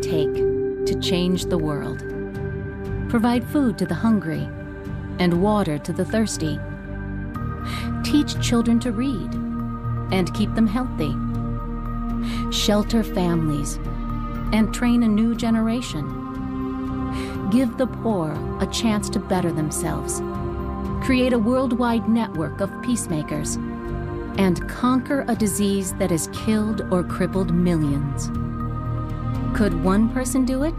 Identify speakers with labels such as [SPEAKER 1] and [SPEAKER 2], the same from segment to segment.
[SPEAKER 1] take to change the world. Provide food to the hungry and water to the thirsty. Teach children to read and keep them healthy. Shelter families and train a new generation. Give the poor a chance to better themselves. Create a worldwide network of peacemakers and conquer a disease that has killed or crippled millions. Could one person do it?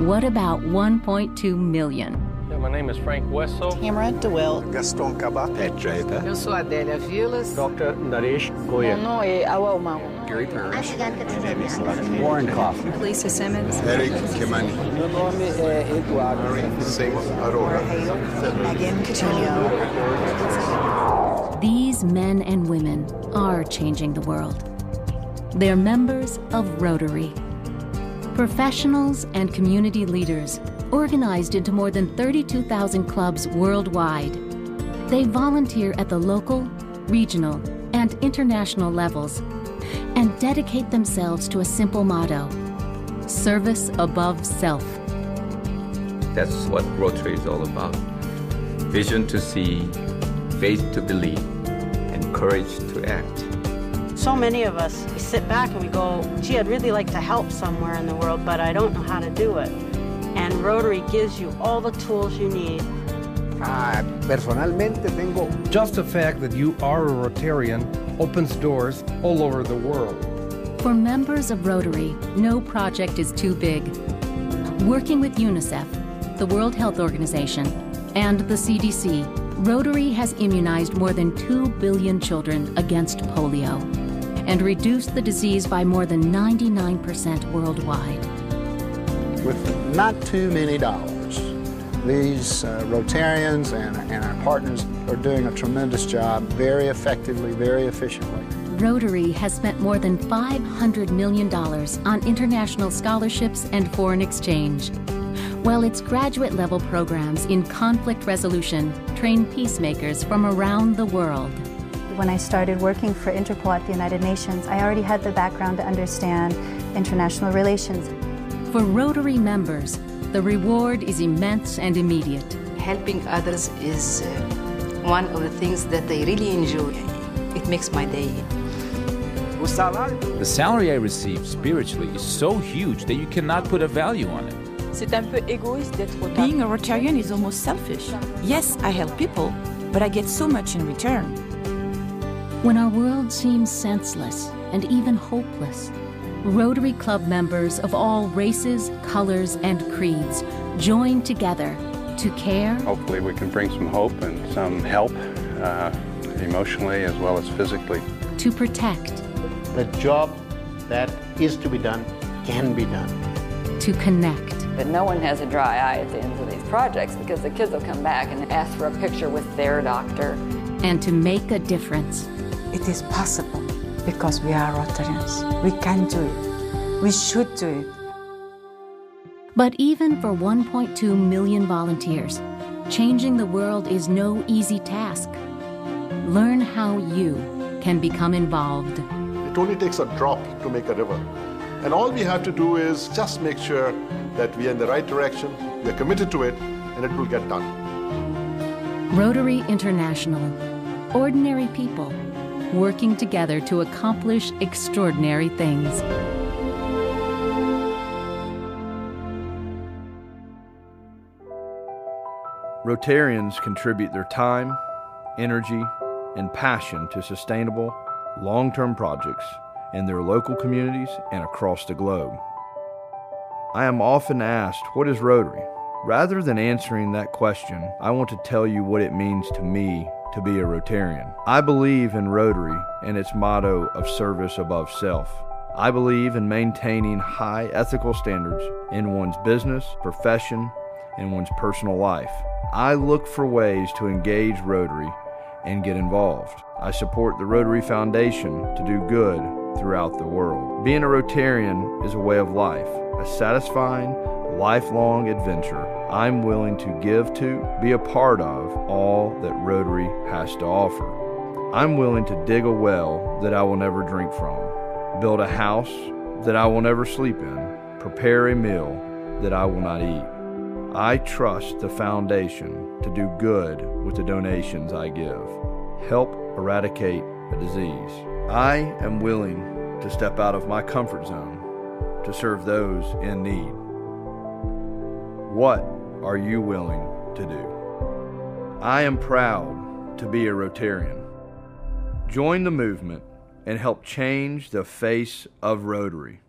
[SPEAKER 1] What about 1.2 million?
[SPEAKER 2] Yeah, my name is Frank Wesso.
[SPEAKER 3] Tamara DeWitt.
[SPEAKER 4] Gaston Cabat.
[SPEAKER 5] Ed Jada.
[SPEAKER 6] Eu sou Adélia Vilas.
[SPEAKER 2] Dr. Naresh Goya.
[SPEAKER 6] Mon nom est Awa Omar.
[SPEAKER 5] Gary Parrish.
[SPEAKER 7] Warren Kaufman.
[SPEAKER 6] Lisa Simmons.
[SPEAKER 4] Eric Kimani.
[SPEAKER 8] Meu nome é Eduardo.
[SPEAKER 4] Singh Arora.
[SPEAKER 3] Megan Coutinho.
[SPEAKER 1] These men and women are changing the world. They're members of Rotary. Professionals and community leaders organized into more than 32,000 clubs worldwide. They volunteer at the local, regional, and international levels and dedicate themselves to a simple motto service above self.
[SPEAKER 9] That's what Rotary is all about vision to see, faith to believe, and courage to act.
[SPEAKER 10] So many of us, we sit back and we go, gee, I'd really like to help somewhere in the world, but I don't know how to do it. And Rotary gives you all the tools you need.
[SPEAKER 7] Ah, personalmente tengo.
[SPEAKER 11] Just the fact that you are a Rotarian opens doors all over the world.
[SPEAKER 1] For members of Rotary, no project is too big. Working with UNICEF, the World Health Organization, and the CDC, Rotary has immunized more than 2 billion children against polio and reduced the disease by more than 99% worldwide.
[SPEAKER 12] With not too many dollars, these uh, Rotarians and, and our partners are doing a tremendous job, very effectively, very efficiently.
[SPEAKER 1] Rotary has spent more than $500 million on international scholarships and foreign exchange, while its graduate level programs in conflict resolution train peacemakers from around the world.
[SPEAKER 13] When I started working for Interpol at the United Nations, I already had the background to understand international relations.
[SPEAKER 1] For Rotary members, the reward is immense and immediate.
[SPEAKER 6] Helping others is uh, one of the things that I really enjoy. It makes my day.
[SPEAKER 14] The salary I receive spiritually is so huge that you cannot put a value on it.
[SPEAKER 15] Being a Rotarian is almost selfish. Yes, I help people, but I get so much in return.
[SPEAKER 1] When our world seems senseless and even hopeless, Rotary Club members of all races, colors, and creeds join together to care.
[SPEAKER 16] Hopefully, we can bring some hope and some help uh, emotionally as well as physically.
[SPEAKER 1] To protect.
[SPEAKER 17] The job that is to be done can be done.
[SPEAKER 1] To connect.
[SPEAKER 18] But no one has a dry eye at the ends of these projects because the kids will come back and ask for a picture with their doctor.
[SPEAKER 1] And to make a difference.
[SPEAKER 19] It is possible because we are Rotarians. We can do it. We should do it.
[SPEAKER 1] But even for 1.2 million volunteers, changing the world is no easy task. Learn how you can become involved.
[SPEAKER 20] It only takes a drop to make a river. And all we have to do is just make sure that we are in the right direction, we are committed to it, and it will get done.
[SPEAKER 1] Rotary International. Ordinary people working together to accomplish extraordinary things.
[SPEAKER 8] Rotarians contribute their time, energy, and passion to sustainable, long term projects in their local communities and across the globe. I am often asked, What is Rotary? Rather than answering that question, I want to tell you what it means to me to be a Rotarian. I believe in Rotary and its motto of service above self. I believe in maintaining high ethical standards in one's business, profession, and one's personal life. I look for ways to engage Rotary and get involved. I support the Rotary Foundation to do good throughout the world. Being a Rotarian is a way of life, a satisfying, lifelong adventure I'm willing to give to, be a part of all that Rotary has to offer. I'm willing to dig a well that I will never drink from, build a house that I will never sleep in, prepare a meal that I will not eat. I trust the foundation to do good with the donations I give. Help eradicate a disease. I am willing to step out of my comfort zone to serve those in need. What are you willing to do? I am proud to be a Rotarian. Join the movement and help change the face of Rotary.